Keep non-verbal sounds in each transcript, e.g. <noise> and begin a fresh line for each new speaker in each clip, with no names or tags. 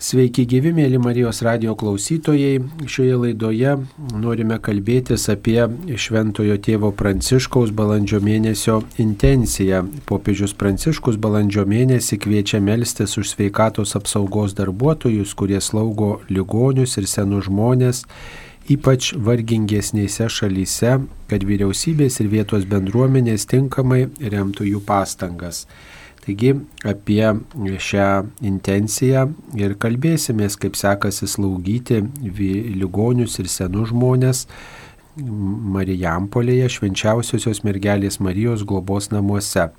Sveiki gyvi, mėly Marijos radio klausytojai. Šioje laidoje norime kalbėtis apie Šventojo tėvo Pranciškaus balandžio mėnesio intenciją. Popiežius Pranciškus balandžio mėnesį kviečia melstis už sveikatos apsaugos darbuotojus, kurie slaugo ligonius ir senus žmonės, ypač vargingesnėse šalyse, kad vyriausybės ir vietos bendruomenės tinkamai remtų jų pastangas. Taigi apie šią intenciją ir kalbėsimės, kaip sekasi slaugyti ligonius ir senus žmonės Marijampolėje švenčiausiosios mergelės Marijos globos namuose.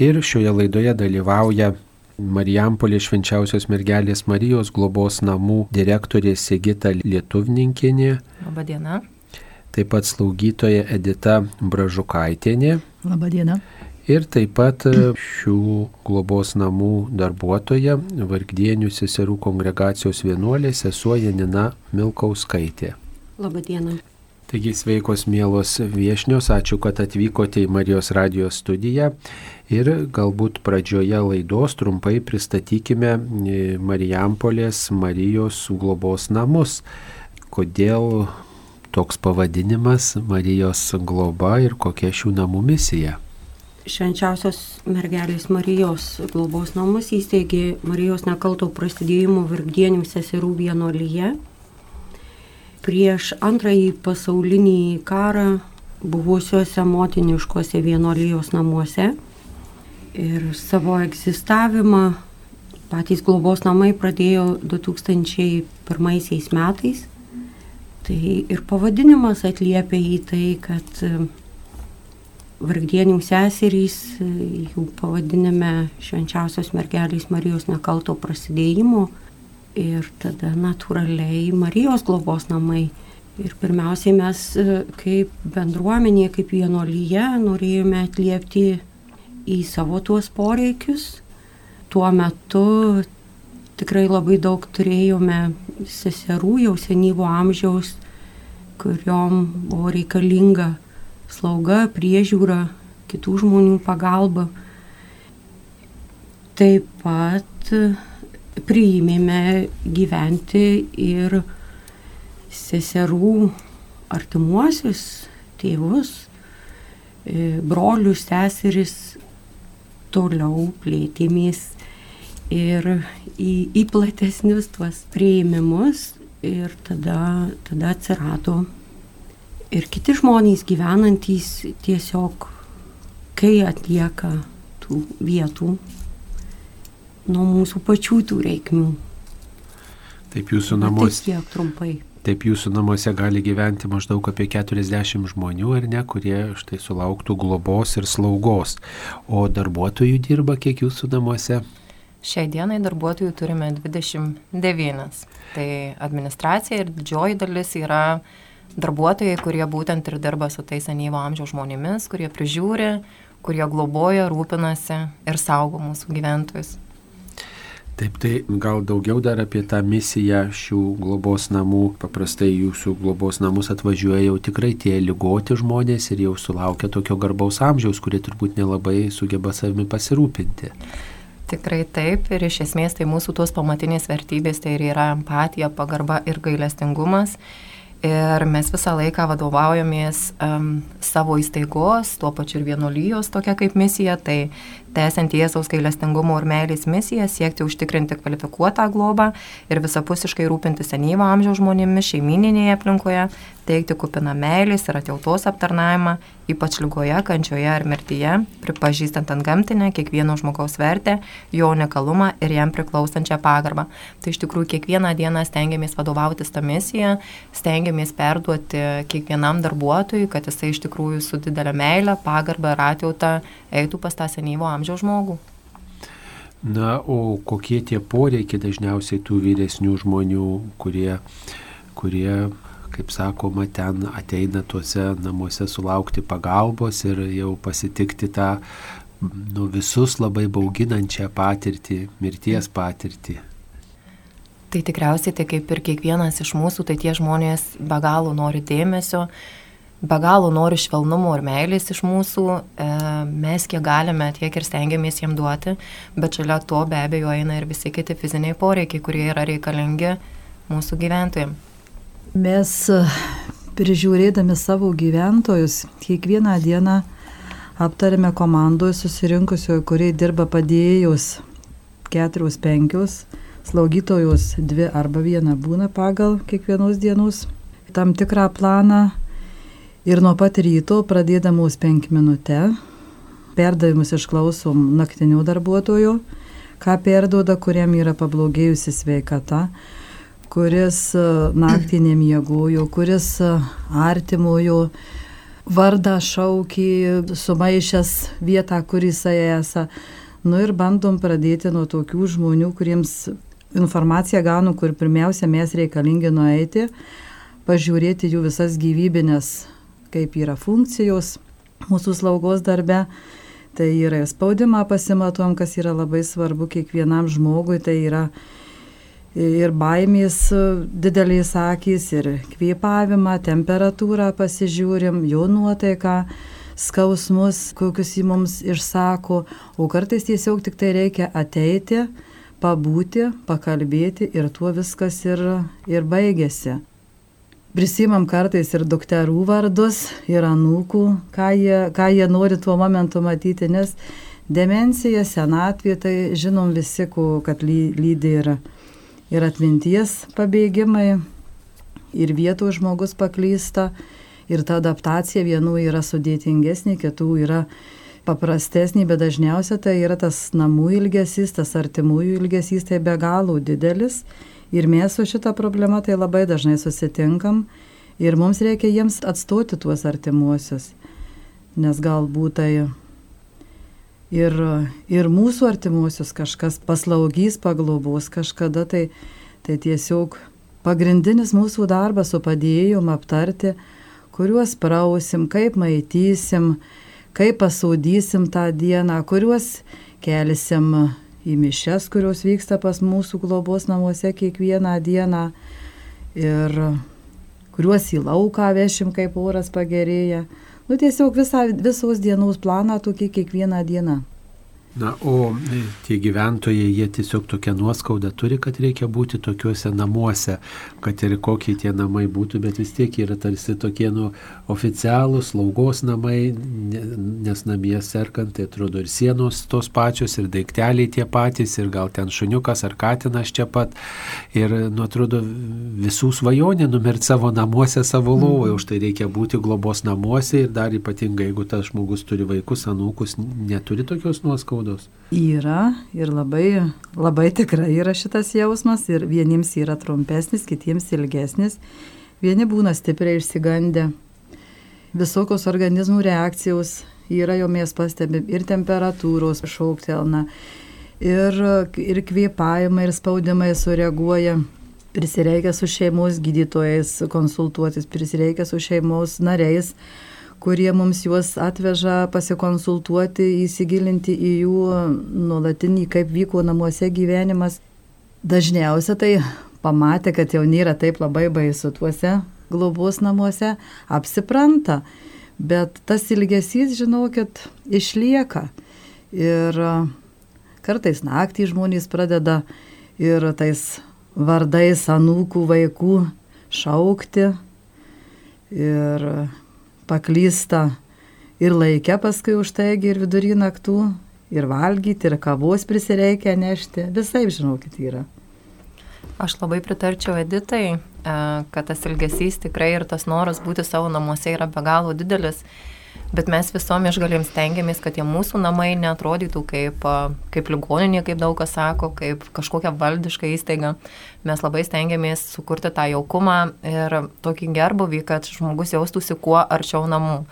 Ir šioje laidoje dalyvauja Marijampolė švenčiausios mergelės Marijos globos namų direktorė Sigita Lietuvninkinė.
Labadiena.
Taip pat slaugytoja Edita Bražukaitinė.
Labadiena
ir taip pat e, šių globos namų darbuotoja, Vargdienių seserų kongregacijos vienuolė, sesuo Janina Milkauskaitė.
Labadiena.
Taigi sveikos mielos viešnios, ačiū, kad atvykote į Marijos radijos studiją ir galbūt pradžioje laidos trumpai pristatykime e, Marijampolės Marijos globos namus. Kodėl toks pavadinimas Marijos globa ir kokia šių namų misija?
Švenčiausios mergelės Marijos globos namus įsteigė Marijos nekalto prasidėjimo virkdienių seserų vienolyje. Prieš antrąjį pasaulinį karą buvusiuose motiniškose vienolyjos namuose ir savo egzistavimą patys globos namai pradėjo 2001 metais. Tai ir pavadinimas atliepia į tai, kad vargdienių seserys, jų pavadiname švenčiausios mergelės Marijos nekalto prasidėjimo ir tada natūraliai Marijos globos namai. Ir pirmiausiai mes kaip bendruomenė, kaip vienolyje norėjome atliepti į savo tuos poreikius. Tuo metu tikrai labai daug turėjome seserų jau senyvo amžiaus, kuriuom buvo reikalinga slauga, priežiūra, kitų žmonių pagalba. Taip pat priimėme gyventi ir seserų artimuosius, tėvus, e, brolius, seseris, toliau plėtėmės ir į, į platesnius tuos prieimimus ir tada, tada atsirado ir kiti žmonės gyvenantys tiesiog, kai atlieka tų vietų nuo mūsų pačių tų reikmių.
Taip jūsų namuose.
Tiek trumpai.
Taip jūsų namuose gali gyventi maždaug apie 40 žmonių, ar ne, kurie štai sulauktų globos ir slaugos. O darbuotojų dirba kiek jūsų namuose?
Šiai dienai darbuotojų turime 29. Tai administracija ir didžioji dalis yra darbuotojai, kurie būtent ir dirba su tais senyvo amžiaus žmonėmis, kurie prižiūri, kurie globoja, rūpinasi ir saugo mūsų gyventojus.
Taip, tai gal daugiau dar apie tą misiją šių globos namų. Paprastai jūsų globos namus atvažiuoja jau tikrai tie lygoti žmonės ir jau sulaukia tokio garbaus amžiaus, kurie turbūt nelabai sugeba savimi pasirūpinti.
Tikrai taip ir iš esmės tai mūsų tos pamatinės vertybės tai ir yra empatija, pagarba ir gailestingumas. Ir mes visą laiką vadovaujamės um, savo įstaigos, tuo pačiu ir vienolyjos tokia kaip misija, tai tęsiant Jėzaus gailestingumo ir meilės misiją, siekti užtikrinti kvalifikuotą globą ir visapusiškai rūpinti senyvo amžiaus žmonėmis šeimininėje aplinkoje, teikti kupiną meilės ir atjautos aptarnavimą, ypač lygoje, kančioje ar mirtyje, pripažįstant ant gamtinę kiekvieno žmogaus vertę, jo unikalumą ir jam priklausančią pagarbą. Tai iš tikrųjų kiekvieną dieną stengiamės vadovautis tą misiją, stengiamės perduoti kiekvienam darbuotojui, kad jisai iš tikrųjų su didelė meilė, pagarba ir atjauta eitų pas tą senyvo amžiaus žmogų.
Na, o kokie tie poreikiai dažniausiai tų vyresnių žmonių, kurie, kurie kaip sakoma, ten ateina tuose namuose sulaukti pagalbos ir jau pasitikti tą nu, visus labai bauginančią patirtį, mirties patirtį.
Tai tikriausiai tai kaip ir kiekvienas iš mūsų, tai tie žmonės be galo nori dėmesio, be galo nori švelnumo ir meilės iš mūsų, e, mes kiek galime, tiek ir stengiamės jiem duoti, bet šalia to be abejo eina ir visi kiti fiziniai poreikiai, kurie yra reikalingi mūsų gyventojams.
Mes e, prižiūrėdami savo gyventojus kiekvieną dieną aptarėme komandoje susirinkusioje, kuriai dirba padėjus keturios penkios, slaugytojos dvi arba viena būna pagal kiekvienos dienos tam tikrą planą Ir nuo pat ryto, pradėdamos penk minutę, perdavimus išklausom naktinių darbuotojų, ką perduoda, kuriam yra pablogėjusi sveikata, kuris e, naktį nemiegojo, kuris e, artimojo vardą šaukį, sumaišęs vietą, kur jisai esą. Nu ir bandom pradėti nuo tokių žmonių, kuriems informaciją gaunu, kur pirmiausia mes reikalingi nueiti, pažiūrėti jų visas gyvybinės kaip yra funkcijos mūsų slaugos darbe. Tai yra spaudimą pasimatuom, kas yra labai svarbu kiekvienam žmogui, tai yra ir baimės didelės akys, ir kvėpavimą, temperatūrą pasižiūrim, jo nuotaiką, skausmus, kokius jį mums išsako, o kartais tiesiog tik tai reikia ateiti, pabūti, pakalbėti ir tuo viskas ir, ir baigėsi. Prisimam kartais ir dukterų vardus, ir anūkų, ką jie, ką jie nori tuo momentu matyti, nes demencija, senatvė, tai žinom visi, kad lydi ir, ir atminties pabėgimai, ir vietų žmogus paklysta, ir ta adaptacija vienų yra sudėtingesnė, kitų yra paprastesnė, bet dažniausiai tai yra tas namų ilgesys, tas artimųjų ilgesys, tai be galo didelis Ir mes su šita problema tai labai dažnai susitinkam ir mums reikia jiems atstoti tuos artimuosius, nes galbūt tai ir, ir mūsų artimuosius kažkas paslaugys, paglobos kažkada, tai, tai tiesiog pagrindinis mūsų darbas su padėjom aptarti, kuriuos prausim, kaip maitysim, kaip pasaudysim tą dieną, kuriuos kelisim į mišes, kurios vyksta pas mūsų globos namuose kiekvieną dieną ir kuriuos į lauką vešim, kaip oras pagerėja. Nu, tiesiog visą, visos dienos planą tokį kiekvieną dieną.
Na, o e, tie gyventojai, jie tiesiog tokią nuoskaudą turi, kad reikia būti tokiuose namuose, kad ir kokie tie namai būtų, bet vis tiek yra tarsi tokie nu, oficialūs slaugos namai, nes namie serkant, tai atrodo ir sienos tos pačios, ir daikteliai tie patys, ir gal ten šuniukas ar katinas čia pat. Ir, nu, atrodo, visų svajonė numirti savo namuose, savo lovoje, už tai reikia būti globos namuose ir dar ypatingai, jeigu tas žmogus turi vaikus, anūkus, neturi tokios nuoskaudos nuoskaudos?
Yra ir labai, labai tikrai yra šitas jausmas ir vieniems yra trumpesnis, kitiems ilgesnis. Vieni būna stipriai išsigandę. Visokios organizmų reakcijos yra jau mes pastebim ir temperatūros šauktelna, ir, ir kvėpavimai, ir spaudimai sureaguoja. Prisireikia su šeimos gydytojais konsultuotis, prisireikia su šeimos nariais kurie mums juos atveža pasikonsultuoti, įsigilinti į jų nuolatinį, kaip vyko namuose gyvenimas. Dažniausiai tai pamatė, kad jau nėra taip labai baisu tuose globos namuose, apsipranta, bet tas ilgesys, žinokit, išlieka. Ir kartais naktį žmonės pradeda ir tais vardais anūkų vaikų šaukti. Ir paklysta ir laikė paskui už taigi ir vidury naktų, ir valgyti, ir kavos prisireikia nešti. Visai, žinokit, yra.
Aš labai pritarčiau Editai, e, kad tas ilgesys tikrai ir tas noras būti savo namuose yra be galo didelis. Bet mes visom išgalim stengiamės, kad tie mūsų namai netrodytų kaip, kaip ligoninė, kaip daug kas sako, kaip kažkokia valdiška įstaiga. Mes labai stengiamės sukurti tą jaukumą ir tokį gerbuvį, kad žmogus jaustųsi kuo arčiau namų.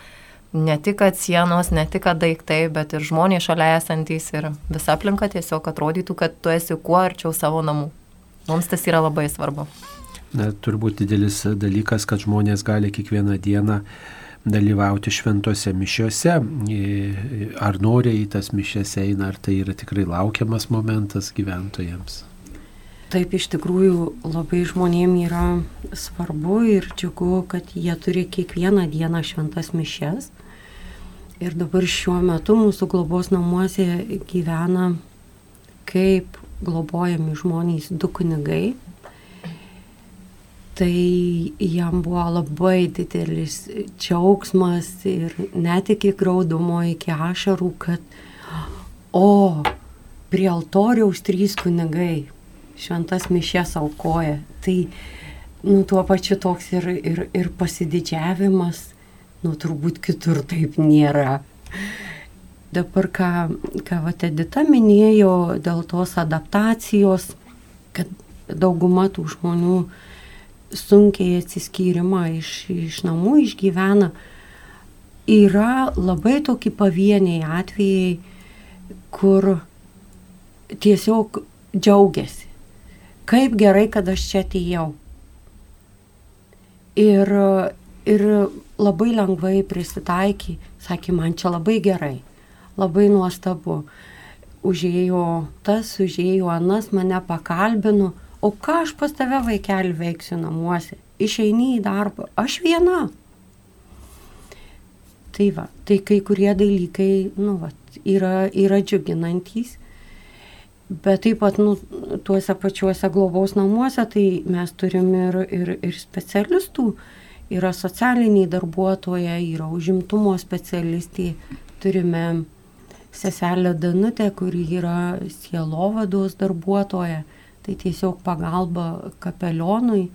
Ne tik sienos, ne tik daiktai, bet ir žmonės šalia esantys ir visa aplinka tiesiog atrodytų, kad tu esi kuo arčiau savo namų. Mums tas yra labai svarbu.
Na, turbūt didelis dalykas, kad žmonės gali kiekvieną dieną uh, dalyvauti šventose mišiuose, ar noriai į tas mišias eina, ar tai yra tikrai laukiamas momentas gyventojams.
Taip iš tikrųjų labai žmonėm yra svarbu ir džiugu, kad jie turi kiekvieną dieną šventas mišes. Ir dabar šiuo metu mūsų globos namuose gyvena kaip globojami žmonės du kunigai. Tai jam buvo labai didelis džiaugsmas ir net iki graudumo, iki ašarų, kad o, prie altoriaus trys kunigai šventas mišės aukoja. Tai, nu, tuo pačiu toks ir, ir, ir pasididžiavimas, nu, turbūt kitur taip nėra. Dabar, ką, ką Vatedita minėjo dėl tos adaptacijos, kad dauguma tų žmonių sunkiai atsiskyrimą iš, iš namų išgyvena, yra labai tokie pavieniai atvejai, kur tiesiog džiaugiasi kaip gerai, kad aš čia atėjau. Ir, ir labai lengvai prisitaikė, sakė, man čia labai gerai, labai nuostabu. Užėjo tas, užėjo anas, mane pakalbino, o ką aš pas tave vaikelį veiksiu namuose, išeini į darbą, aš viena. Tai va, tai kai kurie dalykai, nu, va, yra, yra džiuginantys. Bet taip pat nu, tuose pačiuose globos namuose, tai mes turim ir, ir, ir specialistų, yra socialiniai darbuotojai, yra užimtumo specialistai, turime seselę Danutę, kuri yra sielovados darbuotoja, tai tiesiog pagalba kapelionui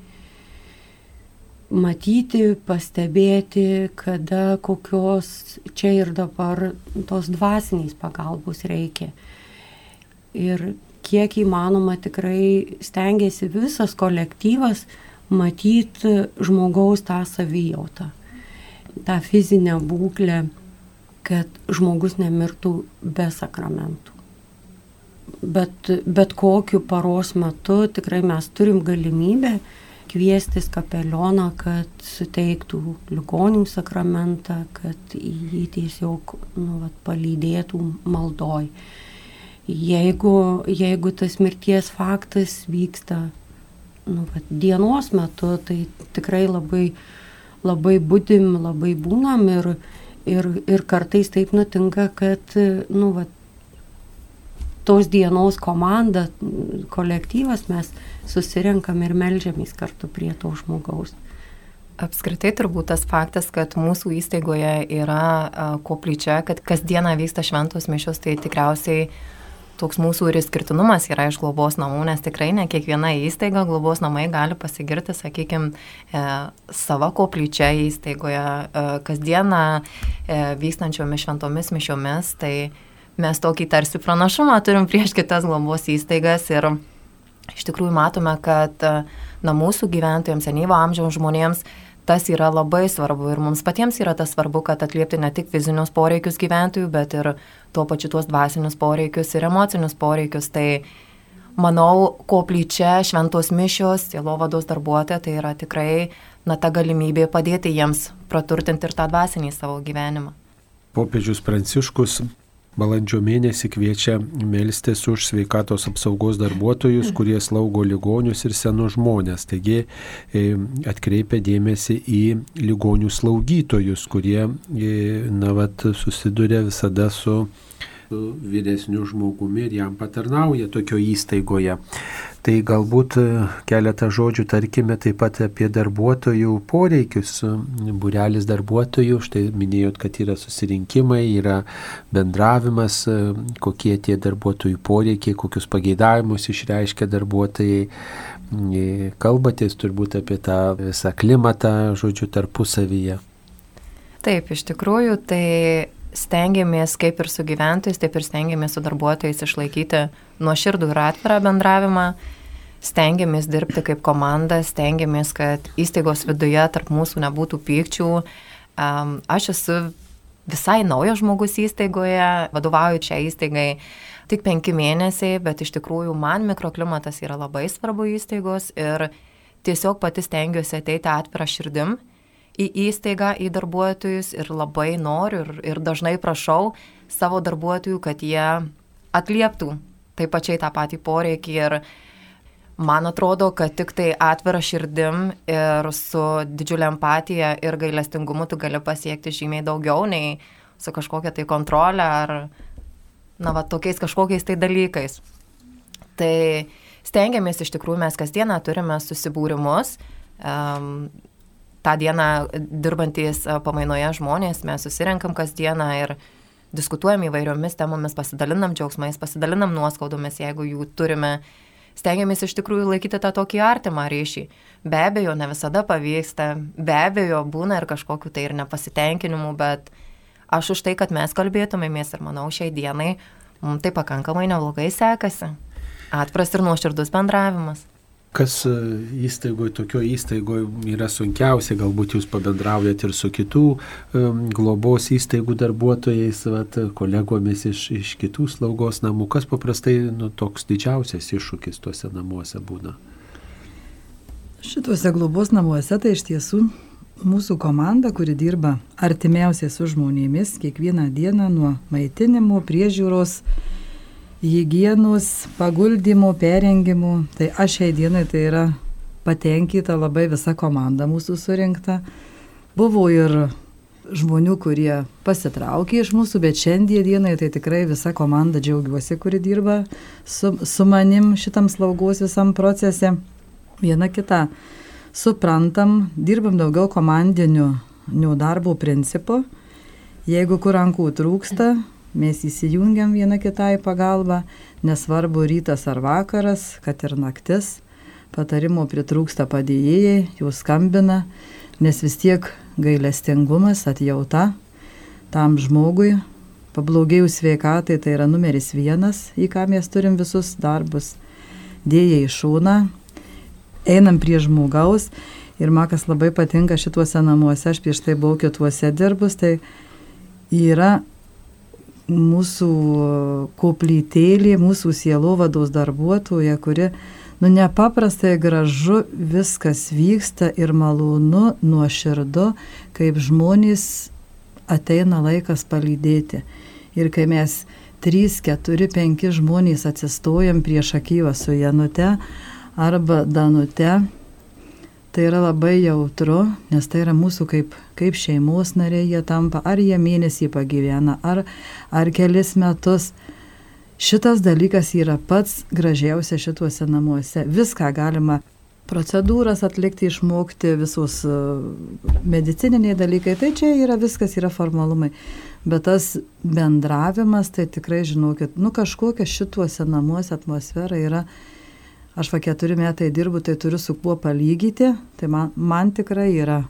matyti, pastebėti, kada kokios čia ir dabar tos dvasiniais pagalbos reikia ir kiek įmanoma tikrai stengiasi visas kolektyvas matyti žmogaus tą savijautą, tą fizinę būklę, kad žmogus nemirtų be sakramentų. Bet, bet kokiu paros metu tikrai mes turim galimybę kviestis kapelioną, kad suteiktų ligonių sakramentą, kad jį tiesiog nu, vat, palydėtų maldoj. Jeigu, jeigu tas mirties faktas vyksta nu, vat, dienos metu, tai tikrai labai, labai būdim, labai būnam ir, ir, ir kartais taip nutinka, kad nu, vat, tos dienos komanda, kolektyvas mes susirenkam ir melžiamės kartu prie to žmogaus.
Apskritai turbūt tas faktas, kad mūsų įstaigoje yra koplyčia, kad kasdieną vyksta šventos mišios, tai tikriausiai toks mūsų ir išskirtinumas yra iš globos namų, nes tikrai ne kiekviena įstaiga globos namai gali pasigirti, sakykime, savo koplyčia įstaigoje, e, kasdieną e, vykstančiomis šventomis mišiomis, tai mes tokį tarsi pranašumą turim prieš kitas globos įstaigas ir iš tikrųjų matome, kad e, na, mūsų gyventojams, senyvo amžiaus žmonėms, tas yra labai svarbu ir mums patiems yra tas svarbu, kad atliepti ne tik fizinius poreikius gyventojų, bet ir tuo pačiu tuos dvasinius poreikius ir emocinius poreikius. Tai manau, koplyčia, šventos mišios, sielovados darbuotoja, tai yra tikrai na, ta galimybė padėti jiems praturtinti ir tą dvasinį savo gyvenimą.
Popiežius Pranciškus Balandžio mėnesį kviečia melstis už sveikatos apsaugos darbuotojus, kurie slaugo ligonius ir senus žmonės. Taigi e, atkreipia dėmesį į ligonių slaugytojus, kurie e, na, vat, susiduria visada su vyresniu žmogumi ir jam patarnauja tokio įstaigoje. Tai galbūt e, keletą žodžių tarkime taip pat apie darbuotojų poreikius. Burelis darbuotojų, štai minėjot, kad yra susirinkimai, yra bendravimas, e, kokie tie darbuotojų poreikiai, kokius pageidavimus išreiškia darbuotojai. E, kalbatės turbūt apie tą visą klimatą, žodžiu, tarpusavyje.
Taip, iš tikrųjų, tai stengiamės kaip ir su gyventojais, taip ir stengiamės su darbuotojais išlaikyti nuoširdų ir atvirą bendravimą, stengiamės dirbti kaip komanda, stengiamės, kad įstaigos viduje tarp mūsų nebūtų pykčių. Aš esu visai naujas žmogus įstaigoje, vadovauju čia įstaigai tik penki mėnesiai, bet iš tikrųjų man mikroklimatas yra labai svarbu įstaigos ir tiesiog pati stengiuosi ateiti atvirą širdim į įstaigą, į darbuotojus ir labai noriu ir, ir dažnai prašau savo darbuotojų, kad jie atlieptų taip pačiai tą patį poreikį ir Man atrodo, kad tik tai atvira širdim ir su didžiulė empatija ir gailestingumu tu gali pasiekti žymiai daugiau nei su kažkokia tai kontrolė ar, na, va, tokiais kažkokiais tai dalykais. Tai stengiamės iš tikrųjų, mes kasdieną turime susibūrimus. Um, tą dieną dirbantys pamainoje žmonės, mes susirenkam kasdieną ir diskutuojam įvairiomis temomis, pasidalinam džiaugsmais, pasidalinam nuoskaudomis, jeigu jų turime stengiamės iš tikrųjų laikyti tą tokį artimą ryšį. Be abejo, ne visada pavyksta, be abejo, būna ir kažkokiu tai ir nepasitenkinimu, bet aš už tai, kad mes kalbėtumėmės ir manau šiai dienai mums tai pakankamai neblogai sekasi. Atpras ir nuoširdus bendravimas.
Kas e, įstaigoje, tokio įstaigoje yra sunkiausia, galbūt jūs pabendraujat ir su kitų um, globos įstaigų darbuotojais, vat, kolegomis iš, iš kitų slaugos namų, kas paprastai nu, toks didžiausias iššūkis tuose namuose būna?
Šituose globos namuose tai iš tiesų mūsų komanda, kuri dirba artimiausiai su žmonėmis, kiekvieną dieną nuo maitinimo, priežiūros, hygienos, paguldymų, perengimų. Tai aš šiai dienai tai yra patenkinta labai visa komanda mūsų surinkta. Buvo ir žmonių, kurie pasitraukė iš mūsų, bet šiandien dienai tai tikrai visa komanda džiaugiuosi, kuri dirba su, su manim šitam slaugos visam procese. Viena kita. Suprantam, dirbam daugiau komandinių darbo principų. Jeigu kur rankų trūksta, mes įsijungiam viena kitai pagalbą, nesvarbu rytas ar vakaras, kad ir naktis, patarimo pritrūksta padėjėjai, jau skambina, nes vis tiek gailestingumas, atjauta tam žmogui, pablogėjus sveikatai tai yra numeris vienas, į ką mes turim visus darbus. Dėja į šūną, einam prie žmogaus ir man kas labai patinka šituose namuose, aš prieš tai buvau kituose dirbus, tai yra mūsų koplytėlė, mūsų sielovados darbuotoja, kuri, nu, nepaprastai gražu viskas vyksta ir malonu, nuoširdu, kaip žmonės ateina laikas palydėti. Ir kai mes 3, 4, 5 žmonės atsistojam prieš akyvą su Janute arba Danute, tai yra labai jautru, nes tai yra mūsų kaip, kaip šeimos nariai jie tampa, ar jie mėnesį pagyvena, ar, ar kelis metus. Šitas dalykas yra pats gražiausias šituose namuose. Viską galima procedūras atlikti, išmokti, visus e, medicininiai dalykai, tai čia yra viskas, yra formalumai. Bet tas bendravimas, tai tikrai žinokit, nu kažkokia šituose namuose atmosfera yra aš va keturi metai dirbu, tai turiu su kuo palygyti, tai man, man tikrai yra.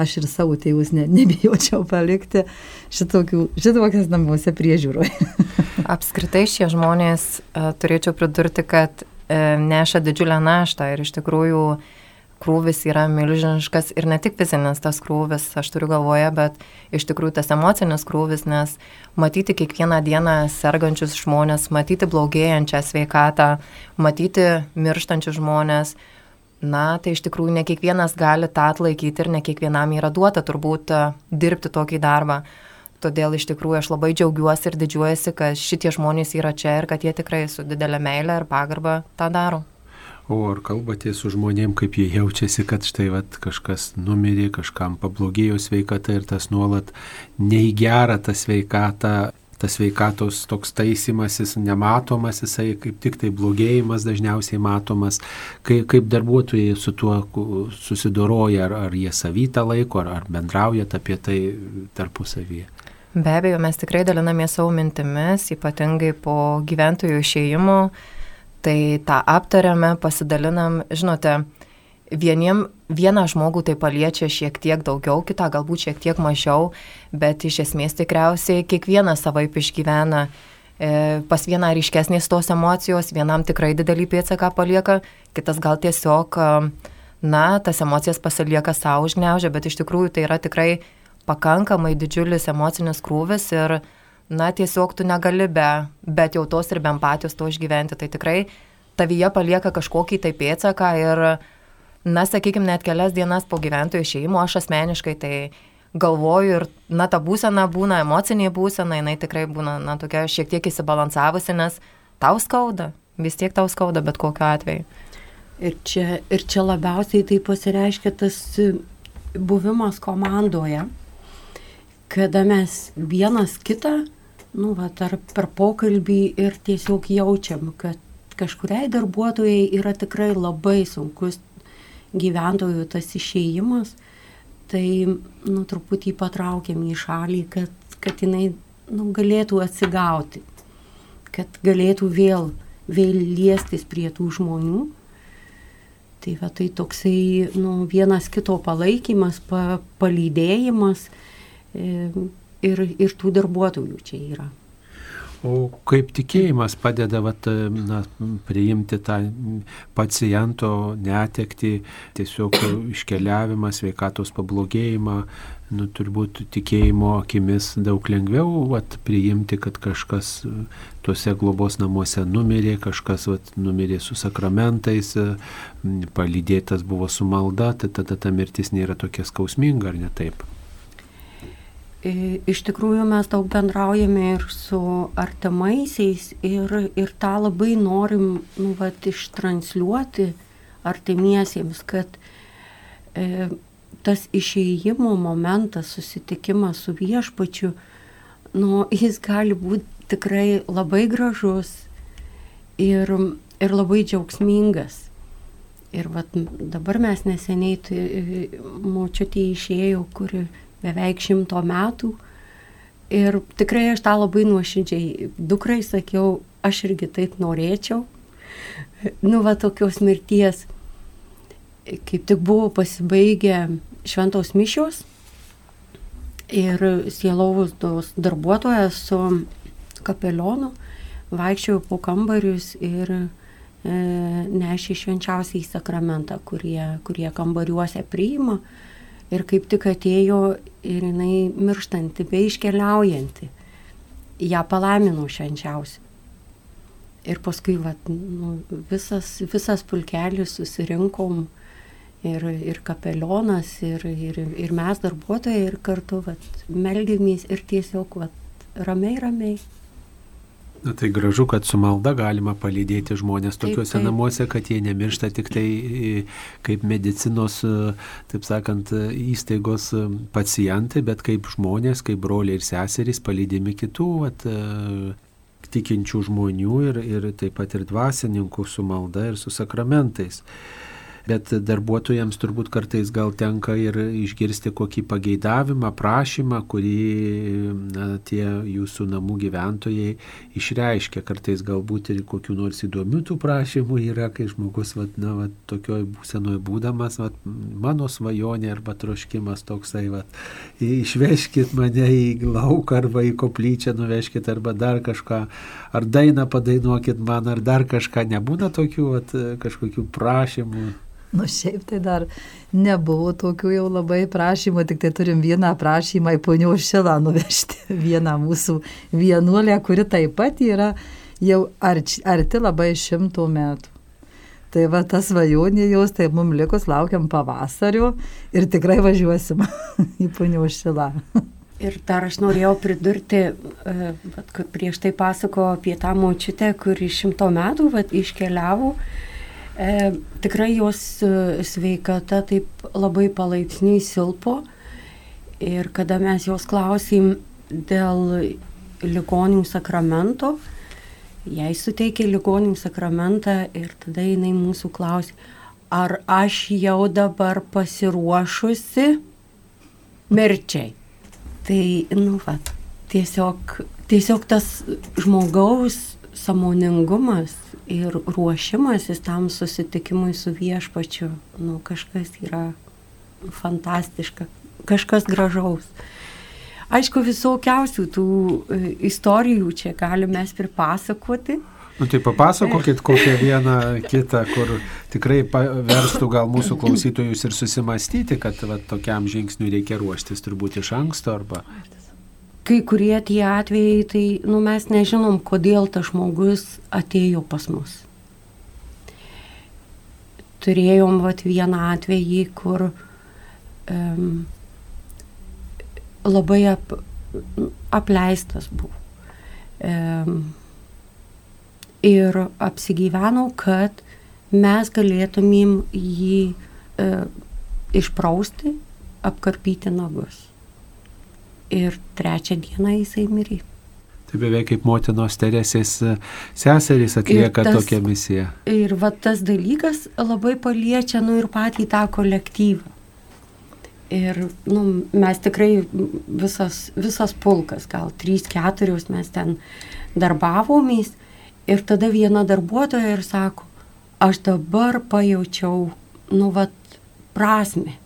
Aš ir savo tėvus ne, nebijočiau palikti šitokių, šitokias namuose priežiūroje. <laughs>
Apskritai šie žmonės, uh, turėčiau pridurti, kad uh, neša didžiulę naštą ir iš tikrųjų uh, krūvis yra milžiniškas ir ne tik fizinis tas krūvis, aš turiu galvoje, bet iš tikrųjų tas emocinis krūvis, nes matyti kiekvieną dieną sergančius žmonės, matyti blogėjančią sveikatą, matyti mirštančius žmonės, na, tai iš tikrųjų ne kiekvienas gali tą atlaikyti ir ne kiekvienam yra duota turbūt e, dirbti tokį darbą. Todėl iš tikrųjų aš labai džiaugiuosi ir didžiuojasi, kad šitie žmonės yra čia ir kad jie tikrai su didelė meilė ir pagarba tą daro.
O ar kalbate su žmonėm, kaip jie jaučiasi, kad štai vat, kažkas numirė, kažkam pablogėjo sveikata ir tas nuolat neįgera tą sveikatą, tas sveikatos toks taisymasis nematomas, jisai kaip tik tai blogėjimas dažniausiai matomas, kaip, kaip darbuotojai su tuo susidoroja, ar, ar jie savytą laiko, ar, ar bendraujat apie tai tarpusavyje.
Be abejo, mes tikrai dalinamės savo mintimis, ypatingai po gyventojų išėjimo Tai tą aptariame, pasidalinam, žinote, vieniem, vieną žmogų tai paliečia šiek tiek daugiau, kitą galbūt šiek tiek mažiau, bet iš esmės tikriausiai kiekvienas savaip išgyvena. E, pas vieną ryškesnės tos emocijos, vienam tikrai didelį pėdsaką palieka, kitas gal tiesiog, na, tas emocijas pasilieka savo užgneužę, bet iš tikrųjų tai yra tikrai pakankamai didžiulis emocinis krūvis ir na, tiesiog tu negali be, be jautos ir be empatijos to išgyventi. Tai tikrai tavyje palieka kažkokį tai pėtsaką ir, na, sakykime, net kelias dienas po gyventojų išėjimo aš asmeniškai tai galvoju ir, na, ta būsena būna emocinė būsena, jinai tikrai būna, na, tokia šiek tiek įsibalansavusi, nes tau skauda, vis tiek tau skauda bet kokiu atveju.
Ir čia, ir čia labiausiai tai pasireiškia tas buvimas komandoje, kada mes vienas kitą, nu, va, ar per pokalbį ir tiesiog jaučiam, kad kažkuriai darbuotojai yra tikrai labai sunkus gyventojų tas išėjimas, tai, nu, truputį patraukiam į šalį, kad, kad jinai, nu, galėtų atsigauti, kad galėtų vėl, vėl liestis prie tų žmonių. Tai va tai toksai nu, vienas kito palaikymas, pa, palydėjimas. E, ir, ir tų darbuotojų čia yra.
O kaip tikėjimas padeda vat, na, priimti tą paciento netekti, tiesiog iškeliavimą, sveikatos pablogėjimą, nu, turbūt tikėjimo akimis daug lengviau vat, priimti, kad kažkas tuose globos namuose numirė, kažkas vat, numirė su sakramentais, palydėtas buvo su malda, tai tada ta mirtis nėra tokia skausminga, ar ne taip?
Iš tikrųjų mes daug bendraujame ir su artimaisiais ir, ir tą labai norim nu, vat, ištransliuoti artimiesiems, kad e, tas išėjimo momentas, susitikimas su viešpačiu, nu, jis gali būti tikrai labai gražus ir, ir labai džiaugsmingas. Ir vat, dabar mes neseniai, tai, močiutė išėjo, kuri beveik šimto metų. Ir tikrai aš tą labai nuoširdžiai dukrai sakiau, aš irgi taip norėčiau. Nu, va, tokios mirties. Kaip tik buvo pasibaigę šventos mišios ir sielovus darbuotojas su kapelionu vaikščiojo po kambarius ir e, nešė švenčiausiai sakramentą, kurie, kurie kambariuose priima. Ir kaip tik atėjo ir jinai mirštanti, bei iškeliaujanti. Ja palaimino švenčiausiai. Ir paskui vat, nu, visas, visas pulkelis susirinkom ir, ir kapelionas, ir, ir, ir mes darbuotojai, ir kartu vat, meldėmės ir tiesiog vat, ramiai, ramiai.
Na tai gražu, kad su malda galima palydėti žmonės tokiuose taip, taip. namuose, kad jie nemiršta tik tai kaip medicinos, taip sakant, įstaigos pacientai, bet kaip žmonės, kaip broliai ir seserys palydimi kitų vat, tikinčių žmonių ir, ir taip pat ir dvasininkų su malda ir su sakramentais bet darbuotojams turbūt kartais gal tenka ir išgirsti kokį pageidavimą, prašymą, kurį na, tie jūsų namų gyventojai išreiškia. Kartais galbūt ir kokiu nors įdomių tų prašymų yra, kai žmogus, vat, na, vat, tokioj būsenoje būdamas, vat, mano svajonė arba troškimas toksai, vat, išveškit mane į lauką arba į koplyčią nuveškit arba dar kažką, ar dainą padainuokit man, ar dar kažką. Nebūna tokių vat, kažkokių prašymų.
Nu šiaip tai dar nebuvo tokių jau labai prašymų, tik tai turim vieną prašymą į ponio šilą nuvežti. <laughs> Vieną mūsų vienuolę, kuri taip pat yra jau arti, arti labai šimtų metų. Tai va tas svajonė jos, tai mums likus laukiam pavasario ir tikrai važiuosim <laughs> į ponio šilą.
Ir dar aš norėjau pridurti, e, kad prieš tai pasako apie tą močiutę, kuri šimto metų vat, iškeliavo E, tikrai jos e, sveikata taip labai palaipsniui silpo ir kada mes jos klausim dėl ligonių sakramento, jai suteikė ligonių sakramentą ir tada jinai mūsų klausė, ar aš jau dabar pasiruošusi mirčiai. Tai, nu, va, tiesiog, tiesiog tas žmogaus samoningumas ir ruošimasis tam susitikimui su viešpačiu, nu, kažkas yra fantastiška, kažkas gražaus. Aišku, visokiausių tų e, istorijų čia galime mes pripasakoti.
Nu tai papasakokit kokią vieną kitą, kur tikrai verstų gal mūsų <clears throat> klausytojus ir susimastyti, kad va, tokiam žingsniui reikia ruoštis turbūt iš anksto arba
kai kurie tie atvejai, tai nu, mes nežinom, kodėl tas žmogus atėjo pas mus. Turėjom vat, vieną atvejį, kur um, labai ap, apleistas buvo. Um, ir apsigyvenau, kad mes galėtumėm jį e, išprausti, apkarpyti nagus. Ir trečią dieną jisai mirė.
Tai beveik kaip motinos Teresės e, seserys atlieka tas, tokią misiją.
Ir va tas dalykas labai paliečia, nu ir patį tą kolektyvą. Ir nu, mes tikrai visas, visas pulkas, gal 3-4 mes ten darbavomės. Ir tada viena darbuotoja ir sako, aš dabar pajaučiau, nu, vat, prasme,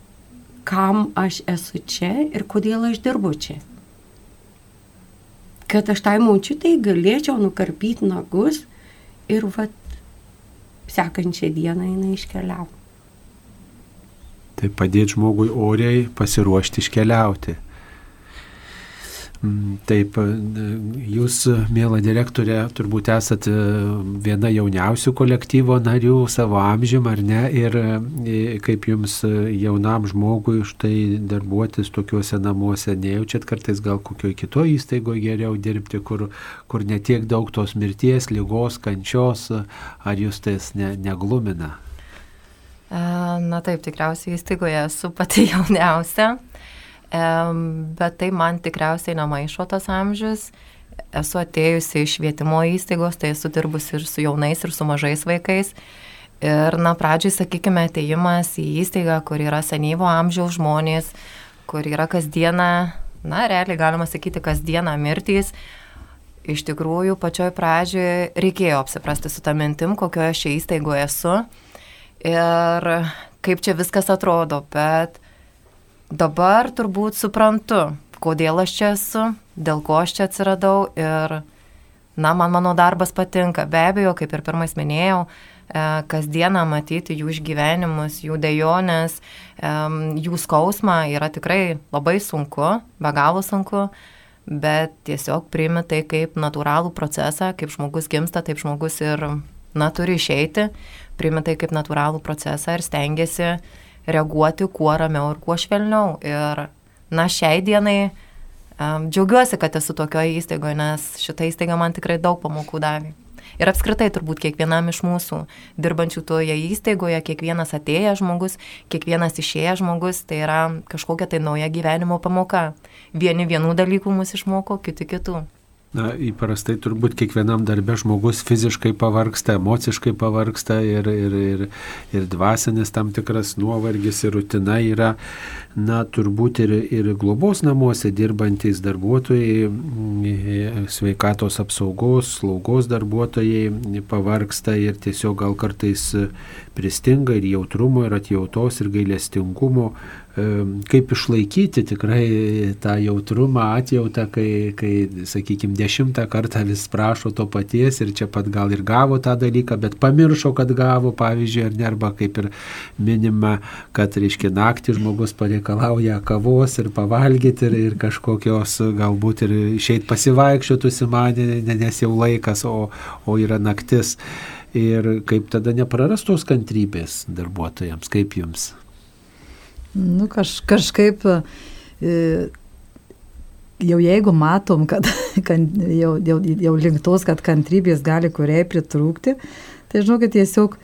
kam aš esu čia ir kodėl aš dirbu čia. Kad aš tai maučiutai galėčiau nukarpyti nagus ir, vat, sekančią dieną jinai iškeliavo.
Tai padėti žmogui oriai pasiruošti iškeliauti. Taip, jūs, mėla direktorė, turbūt esate viena jauniausių kolektyvo narių savo amžiam, ar ne? Ir e, kaip jums jaunam žmogui štai darbuotis tokiuose namuose, nejaučiat kartais gal kokioje kitoje įstaigoje geriau dirbti, kur, kur netiek daug tos mirties, lygos, kančios, ar jūs tas ne, neglumina?
Na taip, tikriausiai įstaigoje esu pati <laughs> jauniausia, bet tai man tikriausiai nemaišo tas amžius. Esu atėjusi iš švietimo įstaigos, tai esu dirbusi ir su jaunais, ir su mažais vaikais. Ir, na, pradžiai, sakykime, ateimas į įstaigą, kur yra senyvo amžiaus žmonės, kur yra kasdieną, na, realiai galima sakyti, kasdieną mirtys. Iš tikrųjų, pačioj pradžioje reikėjo apsiprasti su tą mintim, kokioje aš čia įstaigoje esu ir kaip čia viskas atrodo, bet dabar turbūt suprantu, kodėl aš čia esu, dėl ko aš čia atsiradau ir, na, man mano darbas patinka. Be abejo, kaip ir pirmais minėjau, e, kasdieną matyti jų išgyvenimus, jų dejonės, jų skausmą yra tikrai labai sunku, be galo sunku, bet tiesiog priimi tai kaip natūralų procesą, kaip žmogus gimsta, taip žmogus ir, na, turi išeiti priimi tai kaip natūralų procesą ir stengiasi reaguoti kuo ramiau ir kuo švelniau. Ir, na, šiai dienai um, džiaugiuosi, kad esu tokioje įstaigoje, nes šitą įstaigą man tikrai daug pamokų davė. Ir apskritai turbūt kiekvienam iš mūsų dirbančių toje įstaigoje, kiekvienas atėjęs žmogus, kiekvienas išėjęs žmogus, tai yra kažkokia tai nauja gyvenimo pamoka. Vieni vienų dalykų mus išmoko, kiti kitų.
Na, įprastai turbūt kiekvienam darbė žmogus fiziškai pavarksta, emociškai pavarksta ir, ir, ir, ir dvasinis tam tikras nuovargis ir rutina yra, na, turbūt ir, ir globos namuose dirbantis darbuotojai, mm, sveikatos apsaugos, slaugos darbuotojai pavarksta ir tiesiog gal kartais pristinga ir jautrumo, ir atjautos, ir gailestingumo kaip išlaikyti tikrai tą jautrumą, atjautą, kai, kai sakykime, dešimtą kartą vis prašo to paties ir čia pat gal ir gavo tą dalyką, bet pamiršo, kad gavo, pavyzdžiui, ar ne, arba kaip ir minima, kad, reiškia, naktį žmogus pareikalauja kavos ir pavalgyti ir, ir kažkokios galbūt ir išeit pasivaikščioti, susimanė, nes jau laikas, o, o yra naktis. Ir kaip tada neprarastos kantrybės darbuotojams, kaip jums?
Nu, kaž, kažkaip e, jau jeigu matom, kad, <laughs> kad jau, jau, jau linktos, kad kantrybės gali kuriai pritrūkti, tai žinokit, tiesiog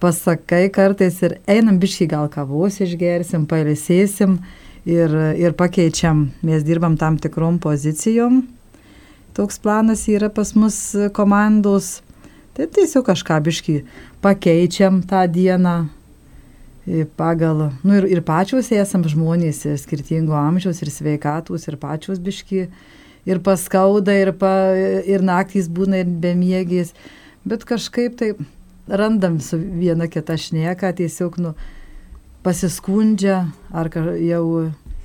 pasakai kartais ir einam biškai gal kavos išgersim, pailsėsim ir, ir pakeičiam, mes dirbam tam tikrom pozicijom. Toks planas yra pas mus komandos. Tai tiesiog kažką biškai pakeičiam tą dieną, pagal, nu ir, ir pačios esam žmonės ir skirtingo amžiaus, ir sveikatus, ir pačios biški, ir paskauda, ir, pa, ir naktys būna ir bemiegės, bet kažkaip tai randam su viena kita šneka, tiesiog, nu, pasiskundžia, ar jau,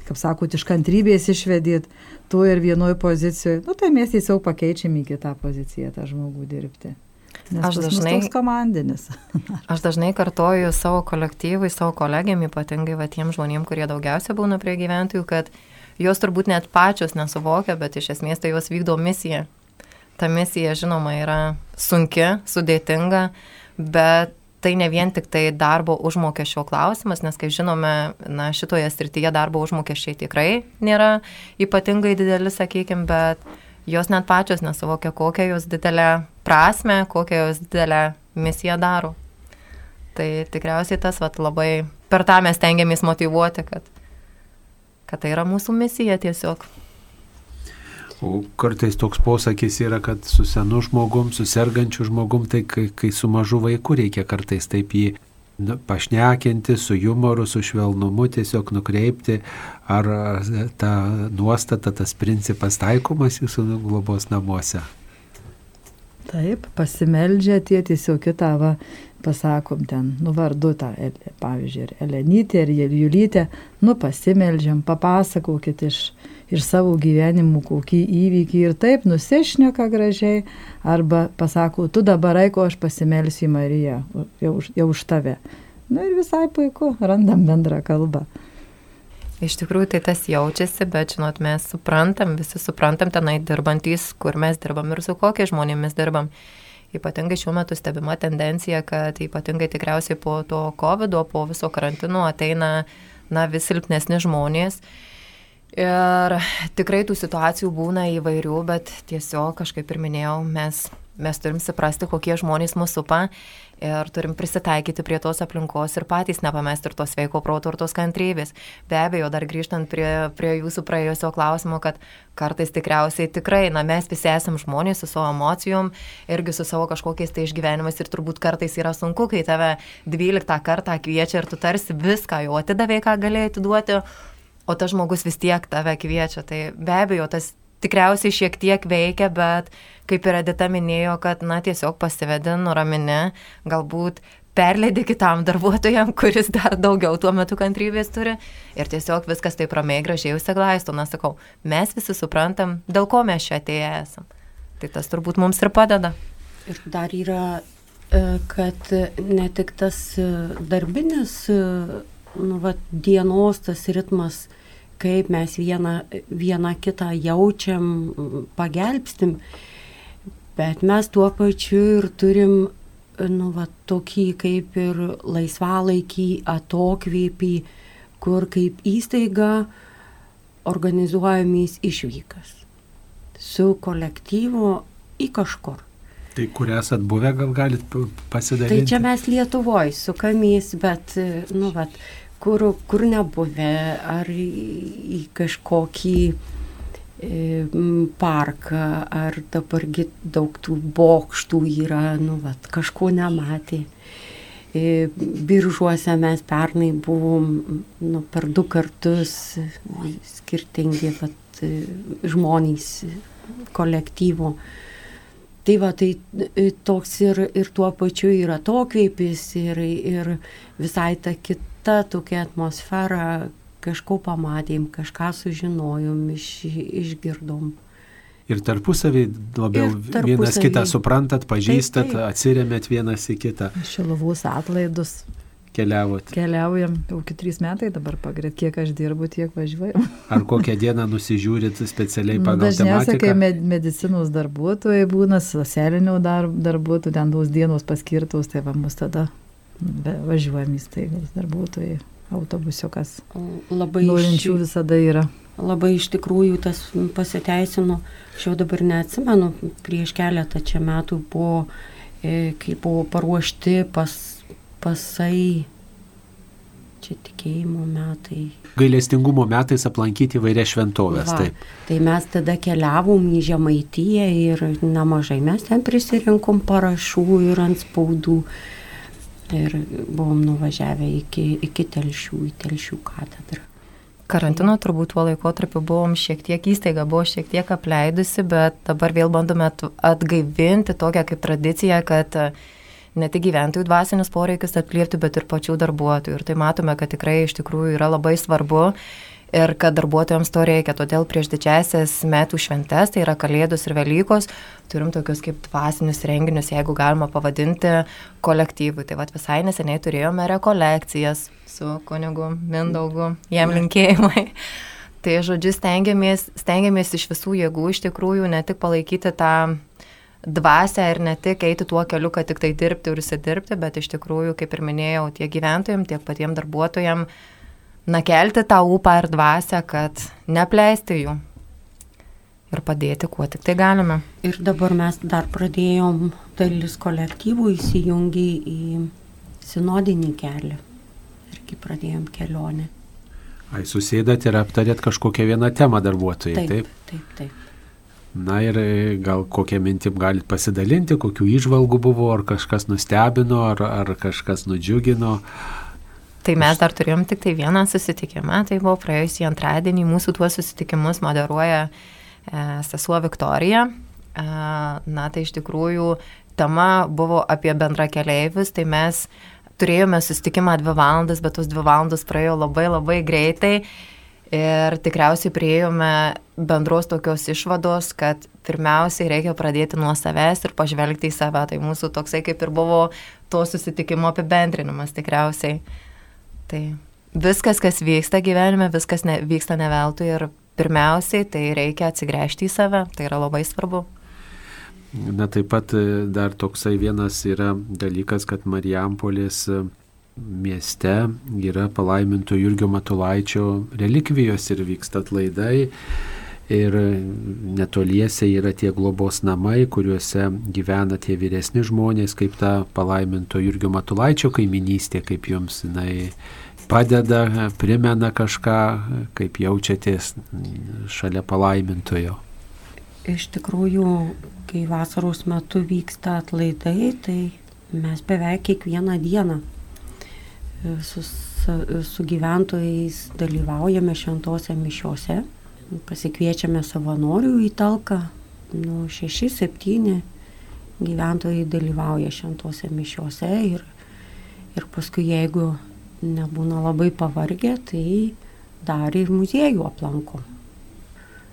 kaip sakot, iš kantrybės išvedėt, tu ir vienoje pozicijoje, nu tai mes tiesiog pakeičiam į kitą poziciją tą žmogų dirbti. Nes aš dažnai komandinis. <laughs>
aš dažnai kartoju savo kolektyvui, savo kolegiam, ypatingai va, tiem žmonėm, kurie daugiausia būna prie gyventojų, kad jos turbūt net pačios nesuvokia, bet iš esmės tai jos vykdo misiją. Ta misija, žinoma, yra sunki, sudėtinga, bet tai ne vien tik tai darbo užmokesčio klausimas, nes, kaip žinome, na, šitoje srityje darbo užmokesčiai tikrai nėra ypatingai dideli, sakykime, bet jos net pačios nesuvokia, kokią jos didelę prasme, kokią jos didelę misiją daro. Tai tikriausiai tas vat, labai per tą mes tengiamės motivuoti, kad, kad tai yra mūsų misija tiesiog.
O kartais toks posakis yra, kad su senu žmogum, su sergančiu žmogum, tai kai, kai su mažu vaiku reikia kartais taip jį nu, pašnekinti, su humoru, su švelnumu tiesiog nukreipti, ar ta nuostata, tas principas taikomas jūsų globos namuose.
Taip, pasimeldžia tie tiesiog kitą, va, pasakom ten, nu vardu tą, pavyzdžiui, ir Elenytė, ir Julytė, nu pasimeldžiam, papasakokit iš iš savo gyvenimų kokį įvykį ir taip nusišneka gražiai, arba pasako, tu dabar eiko, aš pasimelsiu į Mariją, jau, jau už tave. Na ir visai puiku, randam bendrą kalbą.
Iš tikrųjų tai tas jaučiasi, bet žinot, mes suprantam, visi suprantam tenai dirbantys, kur mes dirbam ir su kokiais žmonėmis dirbam. Ypatingai šiuo metu stebima tendencija, kad ypatingai tikriausiai po to COVID, po viso karantino ateina na, vis silpnesni žmonės Ir tikrai tų situacijų būna įvairių, bet tiesiog, kažkaip ir minėjau, mes, mes turim suprasti, kokie žmonės mūsų supa ir turim prisitaikyti prie tos aplinkos ir patys nepamesti ir tos sveiko proto ir tos kantrybės. Be abejo, dar grįžtant prie, prie jūsų praėjusio klausimo, kad kartais tikriausiai tikrai, na mes visi esame žmonės su savo emocijom, irgi su savo kažkokiais tai išgyvenimais ir turbūt kartais yra sunku, kai tave 12 kartą kviečia ir tu tarsi viską jau atidavė, ką galėjai atiduoti o tas žmogus vis tiek tave kviečia. Tai be abejo, tas tikriausiai šiek tiek veikia, bet kaip ir Edita minėjo, kad, na, tiesiog pasivedi, nuramini, galbūt perleidė kitam darbuotojam, kuris dar daugiau tuo metu kantrybės turi ir tiesiog viskas taip ramiai gražiai užsiglaisto. Na, sakau, mes visi suprantam, dėl ko mes čia atėję esam. Tai tas turbūt mums ir padeda.
Ir dar yra, e, kad ne tik tas e, darbinis, e, nu, va, dienos tas ritmas, kaip mes vieną, vieną kitą jaučiam, pagelbstim, bet mes tuo pačiu ir turim, nu, va, tokį kaip ir laisvalaikį, atokvėpį, kur kaip įstaiga organizuojamės išvykas su kolektyvu į kažkur.
Tai kur esat buvę, gal galit pasidaryti?
Tai čia mes Lietuvoje sukamės, bet, nu, vat, kur, kur nebuvę, ar į kažkokį e, parką, ar dabargi daug tų bokštų yra, nu, vat, kažko nematė. E, biržuose mes pernai buvom nu, per du kartus skirtingi vat, žmonės kolektyvo. Tai va, tai toks ir, ir tuo pačiu yra tokveipis ir, ir visai ta kita kita tokia atmosfera, kažko pamatėm, kažką sužinojom, iš, išgirdom.
Ir tarpusavį labiau ir tarpusavį. vienas kitą suprantat, pažįstat, taip, taip. atsiriamėt vienas į kitą.
Šilavus atlaidus.
Keliavot.
Keliaujam, jau iki trys metai dabar pagrėt, kiek aš dirbu, tiek važiuoju.
Ar kokią dieną nusižiūrit specialiai nu, pagal
dažniausiai, tematiką? Dažniausiai, kai medicinos darbuotojai būna, socialinių dar, darbuotojų, ten tos dienos paskirtos, tai va mus tada važiuojam įstaigos darbuotojai, autobusiukas. Labai norinčių visada yra.
Labai iš tikrųjų tas pasiteisino, aš jau dabar neatsimenu, prieš keletą čia metų buvo, e, kai buvo paruošti pas, pasai, čia tikėjimo metai.
Gailestingumo metais aplankyti įvairias šventovės. Va, taip.
Tai mes tada keliavom į Žemaitiją ir nemažai mes ten prisirinkom parašų ir ant spaudų ir buvom nuvažiavę iki, iki telšių, į telšių katedrą.
Karantino turbūt tuo laikotarpiu buvom šiek tiek įstaiga, buvo šiek tiek apleidusi, bet dabar vėl bandome atgaivinti tokią kaip tradiciją, kad e, ne tik gyventojų dvasinius poreikius atliepti, bet ir pačių darbuotojų. Ir tai matome, kad tikrai iš tikrųjų yra labai svarbu ir kad darbuotojams to reikia. Todėl prieš didžiasias metų šventes, tai yra Kalėdos ir Velykos, turim tokius kaip dvasinius renginius, jeigu galima pavadinti kolektyvui. Tai vad visai neseniai turėjome rekolekcijas su kunigu Mindaugu, jam linkėjimai. Tai žodžiu, stengiamės, stengiamės iš visų jėgų iš tikrųjų ne tik palaikyti tą dvasę ir ne tik eiti tuo keliu, kad tik tai dirbti ir įsidirbti, bet iš tikrųjų, kaip ir minėjau, tiek gyventojams, tiek patiems darbuotojams na, kelti tą upą ir dvasę, kad nepleisti jų ir padėti, kuo tik tai galime.
Ir dabar mes dar pradėjom dalis kolektyvų įsijungi į sinodinį kelią. Irgi pradėjom kelionę.
Ai, susėdat ir aptarėt kažkokią vieną temą darbuotojai,
Taip, taip, taip.
Na ir e, gal kokią mintim galit pasidalinti, kokių išvalgų buvo, ar kažkas nustebino, ar, ar kažkas nudžiugino.
Tai mes dar turėjom tik tai vieną susitikimą, tai buvo praėjusį antradienį, mūsų tuos susitikimus moderuoja e, sesuo Viktorija. E, na tai iš tikrųjų tema buvo apie bendra keleivius, tai mes turėjome susitikimą dvi valandas, bet tos dvi valandas praėjo labai labai greitai. Ir tikriausiai prieėjome bendros tokios išvados, kad pirmiausiai reikia pradėti nuo savęs ir pažvelgti į save. Tai mūsų toksai kaip ir buvo to susitikimo apibendrinimas tikriausiai. Tai viskas, kas vyksta gyvenime, viskas ne, vyksta ne veltui ir pirmiausiai tai reikia atsigręžti į save. Tai yra labai svarbu.
Na taip pat e, dar toksai vienas yra dalykas, kad Marijampolės mieste yra palaiminto Jurgio Matulaičio relikvijos ir vyksta atlaidai. Ir netoliese yra tie globos namai, kuriuose gyvena tie vyresni žmonės, kaip ta palaiminto Jurgio Matulaičio kaiminystė, kaip jums jinai padeda, primena kažką, kaip jaučiatės šalia palaimintojo.
Iš tikrųjų, kai vasaros metu vyksta atlaidai, tai mes beveik kiekvieną dieną su, su gyventojais dalyvaujame šventose mišiose, pasikviečiame savanorių į talką, nu, šeši, septyni gyventojai dalyvauja šventose mišiose ir, ir paskui jeigu nebūna labai pavargę, tai dar ir muziejų aplanko.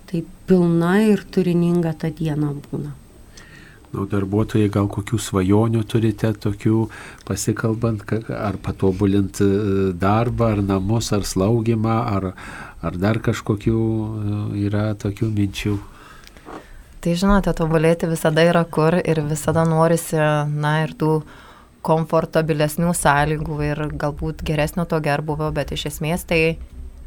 Tai pilna ir turininga ta diena būna.
Nu, darbuotojai gal kokių svajonių turite, tokių pasikalbant, ar patobulint e, darbą, ar namus, ar slaugimą, ar, ar dar kažkokių e, yra tokių minčių.
Tai žinote, tobulėti visada yra kur ir visada norisi, na ir tų komfortabilesnių sąlygų ir galbūt geresnio to gerbuvio, bet iš esmės tai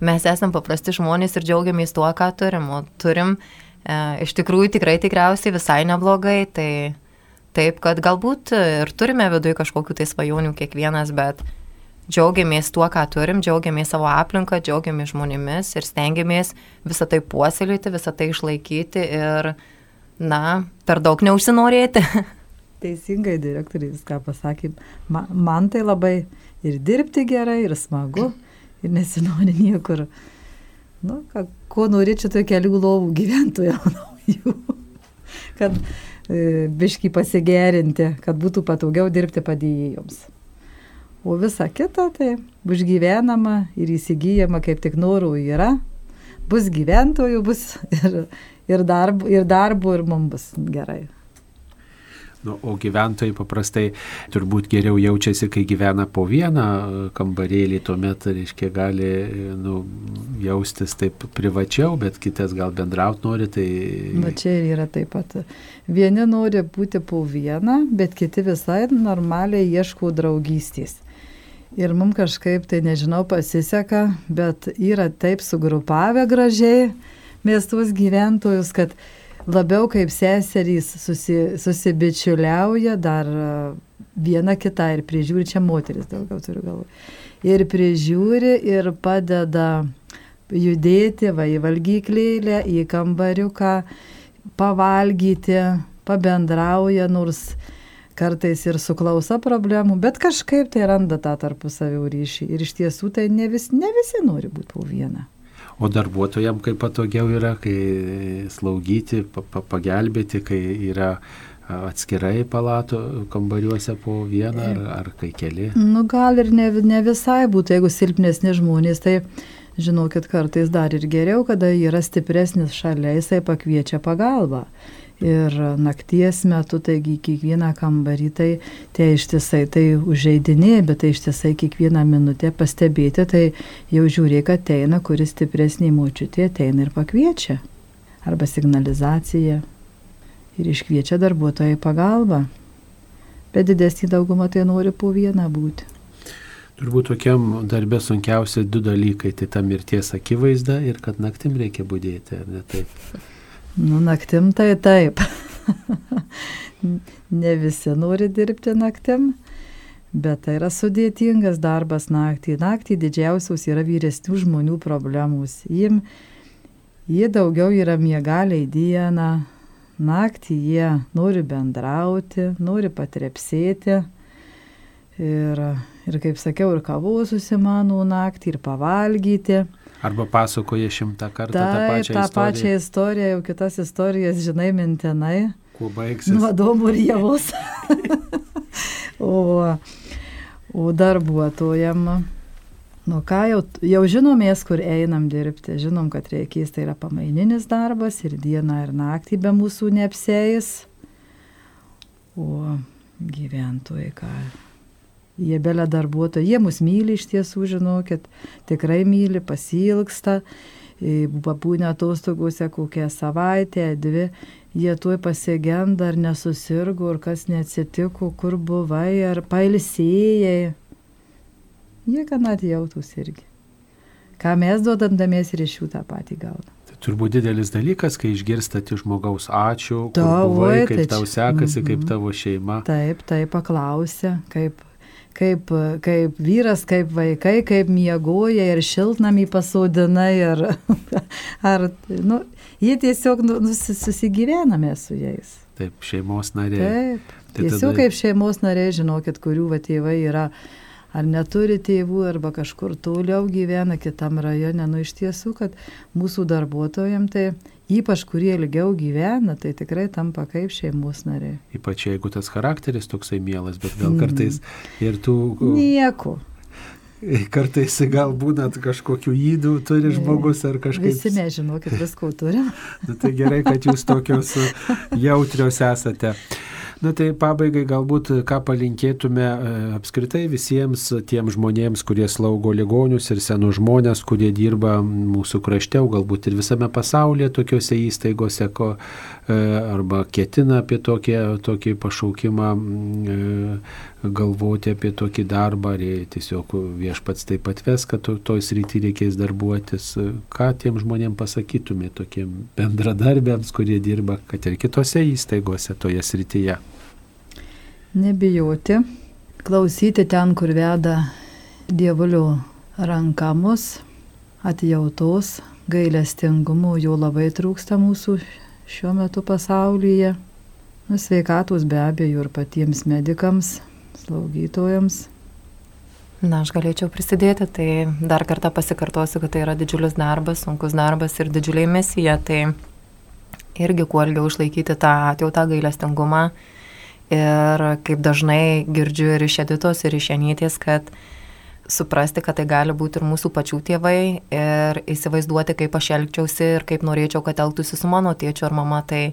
mes esame paprasti žmonės ir džiaugiamės tuo, ką turim. O turim E, iš tikrųjų tikrai tikriausiai visai neblogai, tai taip, kad galbūt ir turime viduje kažkokių tai svajonių kiekvienas, bet džiaugiamės tuo, ką turim, džiaugiamės savo aplinką, džiaugiamės žmonėmis ir stengiamės visą tai puoselėti, visą tai išlaikyti ir, na, per daug neužsinorėti. <laughs>
Teisingai direktoriai viską pasakė. Man, man tai labai ir dirbti gerai, ir smagu, ir nesinori niekur nu, ką, ko norėčiau tai kelių lovų gyventojų <laughs> naujų, kad e, biški pasigerinti, kad būtų patogiau dirbti padėjėjoms. O visa kita tai bus gyvenama ir įsigijama kaip tik norų yra, bus gyventojų, bus ir, ir, darbo, ir darbo, ir mums bus gerai.
Nu, o gyventojai paprastai turbūt geriau jaučiasi, kai gyvena po vieną e, kambarėlį, tuomet, reiškia, gali nu, jaustis taip privačiau, bet kitas gal bendrauti nori. Tai...
Va čia ir yra taip pat. Vieni nori būti po vieną, bet kiti visai normaliai ieško draugystės. Ir mums kažkaip tai, nežinau, pasiseka, bet yra taip sugrupavę gražiai mes tuos gyventojus, kad labiau kaip seserys susi, susibičiuliauja, dar e, viena kita ir prižiūri, čia moteris daugiau turiu galvoje. Ir prižiūri ir padeda judėti, va į valgyklėlę, į kambariuką, pavalgyti, pabendrauja, nors kartais ir suklausa problemų, bet kažkaip tai randa tą tarpusavio ryšį. Ir iš tiesų tai ne, vis, ne visi nori būti po vieną.
O darbuotojams kaip patogiau yra, kai slaugyti, pagelbėti, kai yra atskirai palato kambariuose po vieną ar, ar kai keli?
Nu gal ir ne, ne visai būtų, jeigu silpnesni žmonės, tai žinokit, kartais dar ir geriau, kada yra stipresnis šalia, jisai pakviečia pagalbą ir nakties metu, taigi kiekvieną kambarį tai tie ištisai tai užeidinė, bet tai ištisai kiekvieną minutę pastebėti, tai jau žiūrė, kad ateina, kuris stipresnį močiutė ateina ir pakviečia. Arba signalizacija. Ir iškviečia darbuotojai pagalbą. Bet didesnį daugumą tai nori po vieną būti.
Turbūt tokiam darbė sunkiausia du dalykai - tai ta mirties akivaizda ir kad naktim reikia būdėti, ar ne taip?
Nu, naktim tai taip. <laughs> ne visi nori dirbti naktim, Bet tai yra sudėtingas darbas naktį. Naktį didžiausios yra vyresnių žmonių problemos. Jiem, jie daugiau yra miegaliai dieną, naktį jie nori bendrauti, nori patrepsėti. Ir, ir kaip sakiau, ir kavos susimanų naktį, ir pavalgyti.
Arba pasakoja šimtą kartą
Taip,
tą pačią
tą
istoriją.
pačią istoriją, jau kitas istorijas žinai mintinai.
Kuo baigsis?
Domų ir javos. o, o darbuotojam, nu ką, jau, jau žinomės, kur einam dirbti. Žinom, kad reikės, tai yra pamaininis darbas ir dieną ir naktį be mūsų neapsėjus. O gyventojai ką. Jie belė darbuotojai, jie mus myli iš tiesų, žinokit, tikrai myli, pasilgsta, pabūnė atostogose kokią savaitę, dvi, jie tuoj pasigenda, ar nesusirgo, ar kas neatsitiko, kur buvai, ar pailsėjai. Jie gana atjautus irgi. Ką mes duodamdamiesi ir iš jų tą patį gaunam.
Tai turbūt didelis dalykas, kai išgirstate iš žmogaus ačiū, kur
Ta,
buvai, kaip
tai
tau sekasi, kaip
Mhm.
tavo šeima.
Taip, taip paklausė, kaip, kaip, kaip vyras, kaip vaikai, kaip miegoja ir šiltnamį pasodina ir <laughs> ar, nu, jie tiesiog nu, nusi- susigyvename su jais.
Taip, šeimos nariai.
Taip,
Tai
tiesiog
tada-
kaip šeimos nariai, žinokit, kurių va tėvai yra ar neturi tėvų, arba kažkur toliau gyvena kitam rajone. Nu iš tiesų, kad mūsų darbuotojams tai ypač kurie ilgiau gyvena, tai tikrai tampa kaip šeimos nariai.
Ypač jeigu tas charakteris toksai mielas, bet gal
Mhm.
kartais ir tų...
Nieko.
Kartais gal būnat kažkokių įdų turi žmogus ar kažkaip.
Visi mes žinokit, visko turim.
Nu, tai gerai, kad jūs tokios <laughs> jautrios esate. Na tai pabaigai galbūt ką palinkėtume e, apskritai visiems tiem žmonėms, kurie slaugo ligonius ir senus žmonės, kurie dirba mūsų krašte, galbūt ir visame pasaulyje tokiuose įstaigose, ko, e, arba ketina apie tokį, tokį pašaukimą e, galvoti apie tokį darbą, ar tiesiog viešpats taip atves, kad to, toj srity reikės darbuotis. Ką tiem žmonėms pasakytumė tokiem bendradarbiams, kurie dirba, kad ir kitose įstaigose toje srityje?
Nebijoti, klausyti ten, kur veda dievulio rankamus, atjautos, gailestingumo, jo labai trūksta mūsų šiuo metu pasaulyje. Nu, sveikatos be abejo ir patiems medikams, slaugytojams.
Na, aš galėčiau prisidėti, tai dar kartą pasikartosiu, kad tai yra didžiulis darbas, sunkus darbas ir didžiuliai misija, tai irgi kuo ilgiau išlaikyti tą atjautą gailestingumą. Ir kaip dažnai girdžiu ir iš editos, ir iš jenytės, kad suprasti, kad tai gali būti ir mūsų pačių tėvai ir įsivaizduoti, kaip aš elgčiausi ir kaip norėčiau, kad elgtųsi su mano tėčiu ar mama. Tai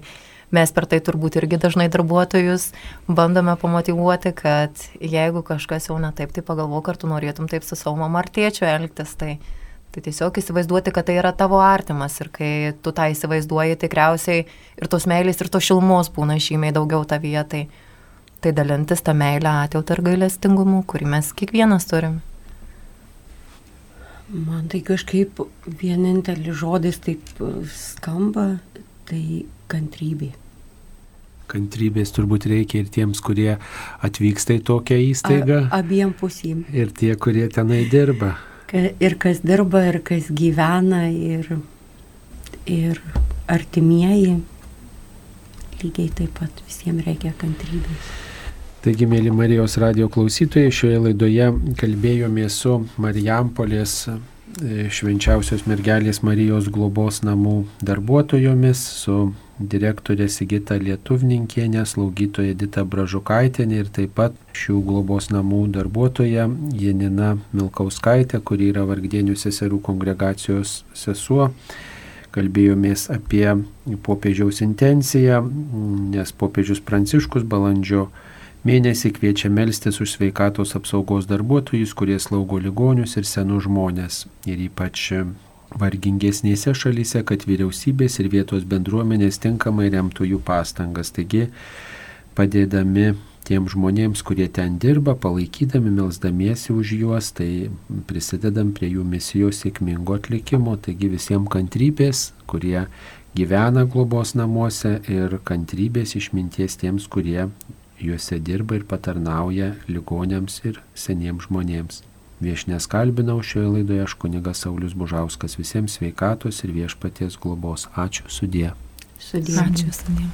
mes per tai turbūt irgi dažnai darbuotojus bandome pamotivuoti, kad jeigu kažkas jau ne taip, tai pagalvok, ar tu norėtum taip su savo mama ar tėčiu elgtis. Tai, tai tiesiog įsivaizduoti, kad tai yra tavo artimas ir kai tu tą įsivaizduoji, tikriausiai ir tos meilės, ir tos šilmos būna žymiai daugiau tavyje. Tai, tai dalintis tą meilę atjautą ir gailestingumu, kurį mes kiekvienas turime.
Man tai kažkaip vienintelis žodis taip skamba, tai kantrybė.
Kantrybės turbūt reikia ir tiems, kurie atvyksta į tokią įstaigą,
A, abiem pusėm.
ir tie, kurie tenai dirba.
Ka- Ir kas dirba, ir kas gyvena, ir, ir artimieji. Lygiai taip pat visiems reikia kantrybės.
Taigi, mėly Marijos radio klausytojai, šioje laidoje kalbėjome su Marijampolės e, švenčiausios mergelės Marijos globos namų darbuotojomis, su direktorė Sigita Lietuvninkienė, slaugytoja Dita Bražukaitėnė ir taip pat šių globos namų darbuotoja Janina Milkauskaitė, kuri yra Vargdienių seserų kongregacijos sesuo kalbėjomės apie popiežiaus intenciją, nes popiežius Pranciškus balandžio mėnesį kviečia melstis už sveikatos apsaugos darbuotojus, kurie slaugo ligonius ir senus žmonės. Ir ypač vargingesnėse šalyse, kad vyriausybės ir vietos bendruomenės tinkamai remtų jų pastangas. Taigi, padėdami tiem žmonėms, kurie ten dirba, palaikydami, melzdamiesi už juos, tai prisidedam prie jų misijos sėkmingo atlikimo. Taigi visiems kantrybės, kurie gyvena globos namuose ir kantrybės išminties tiems, kurie juose dirba ir patarnauja ligonėms ir seniems žmonėms. Viešnės kalbinau šioje laidoje aš kunigas Saulis Bužauskas visiems sveikatos ir viešpaties globos. Ačiū sudė.
Sudie.
Ačiū sudė.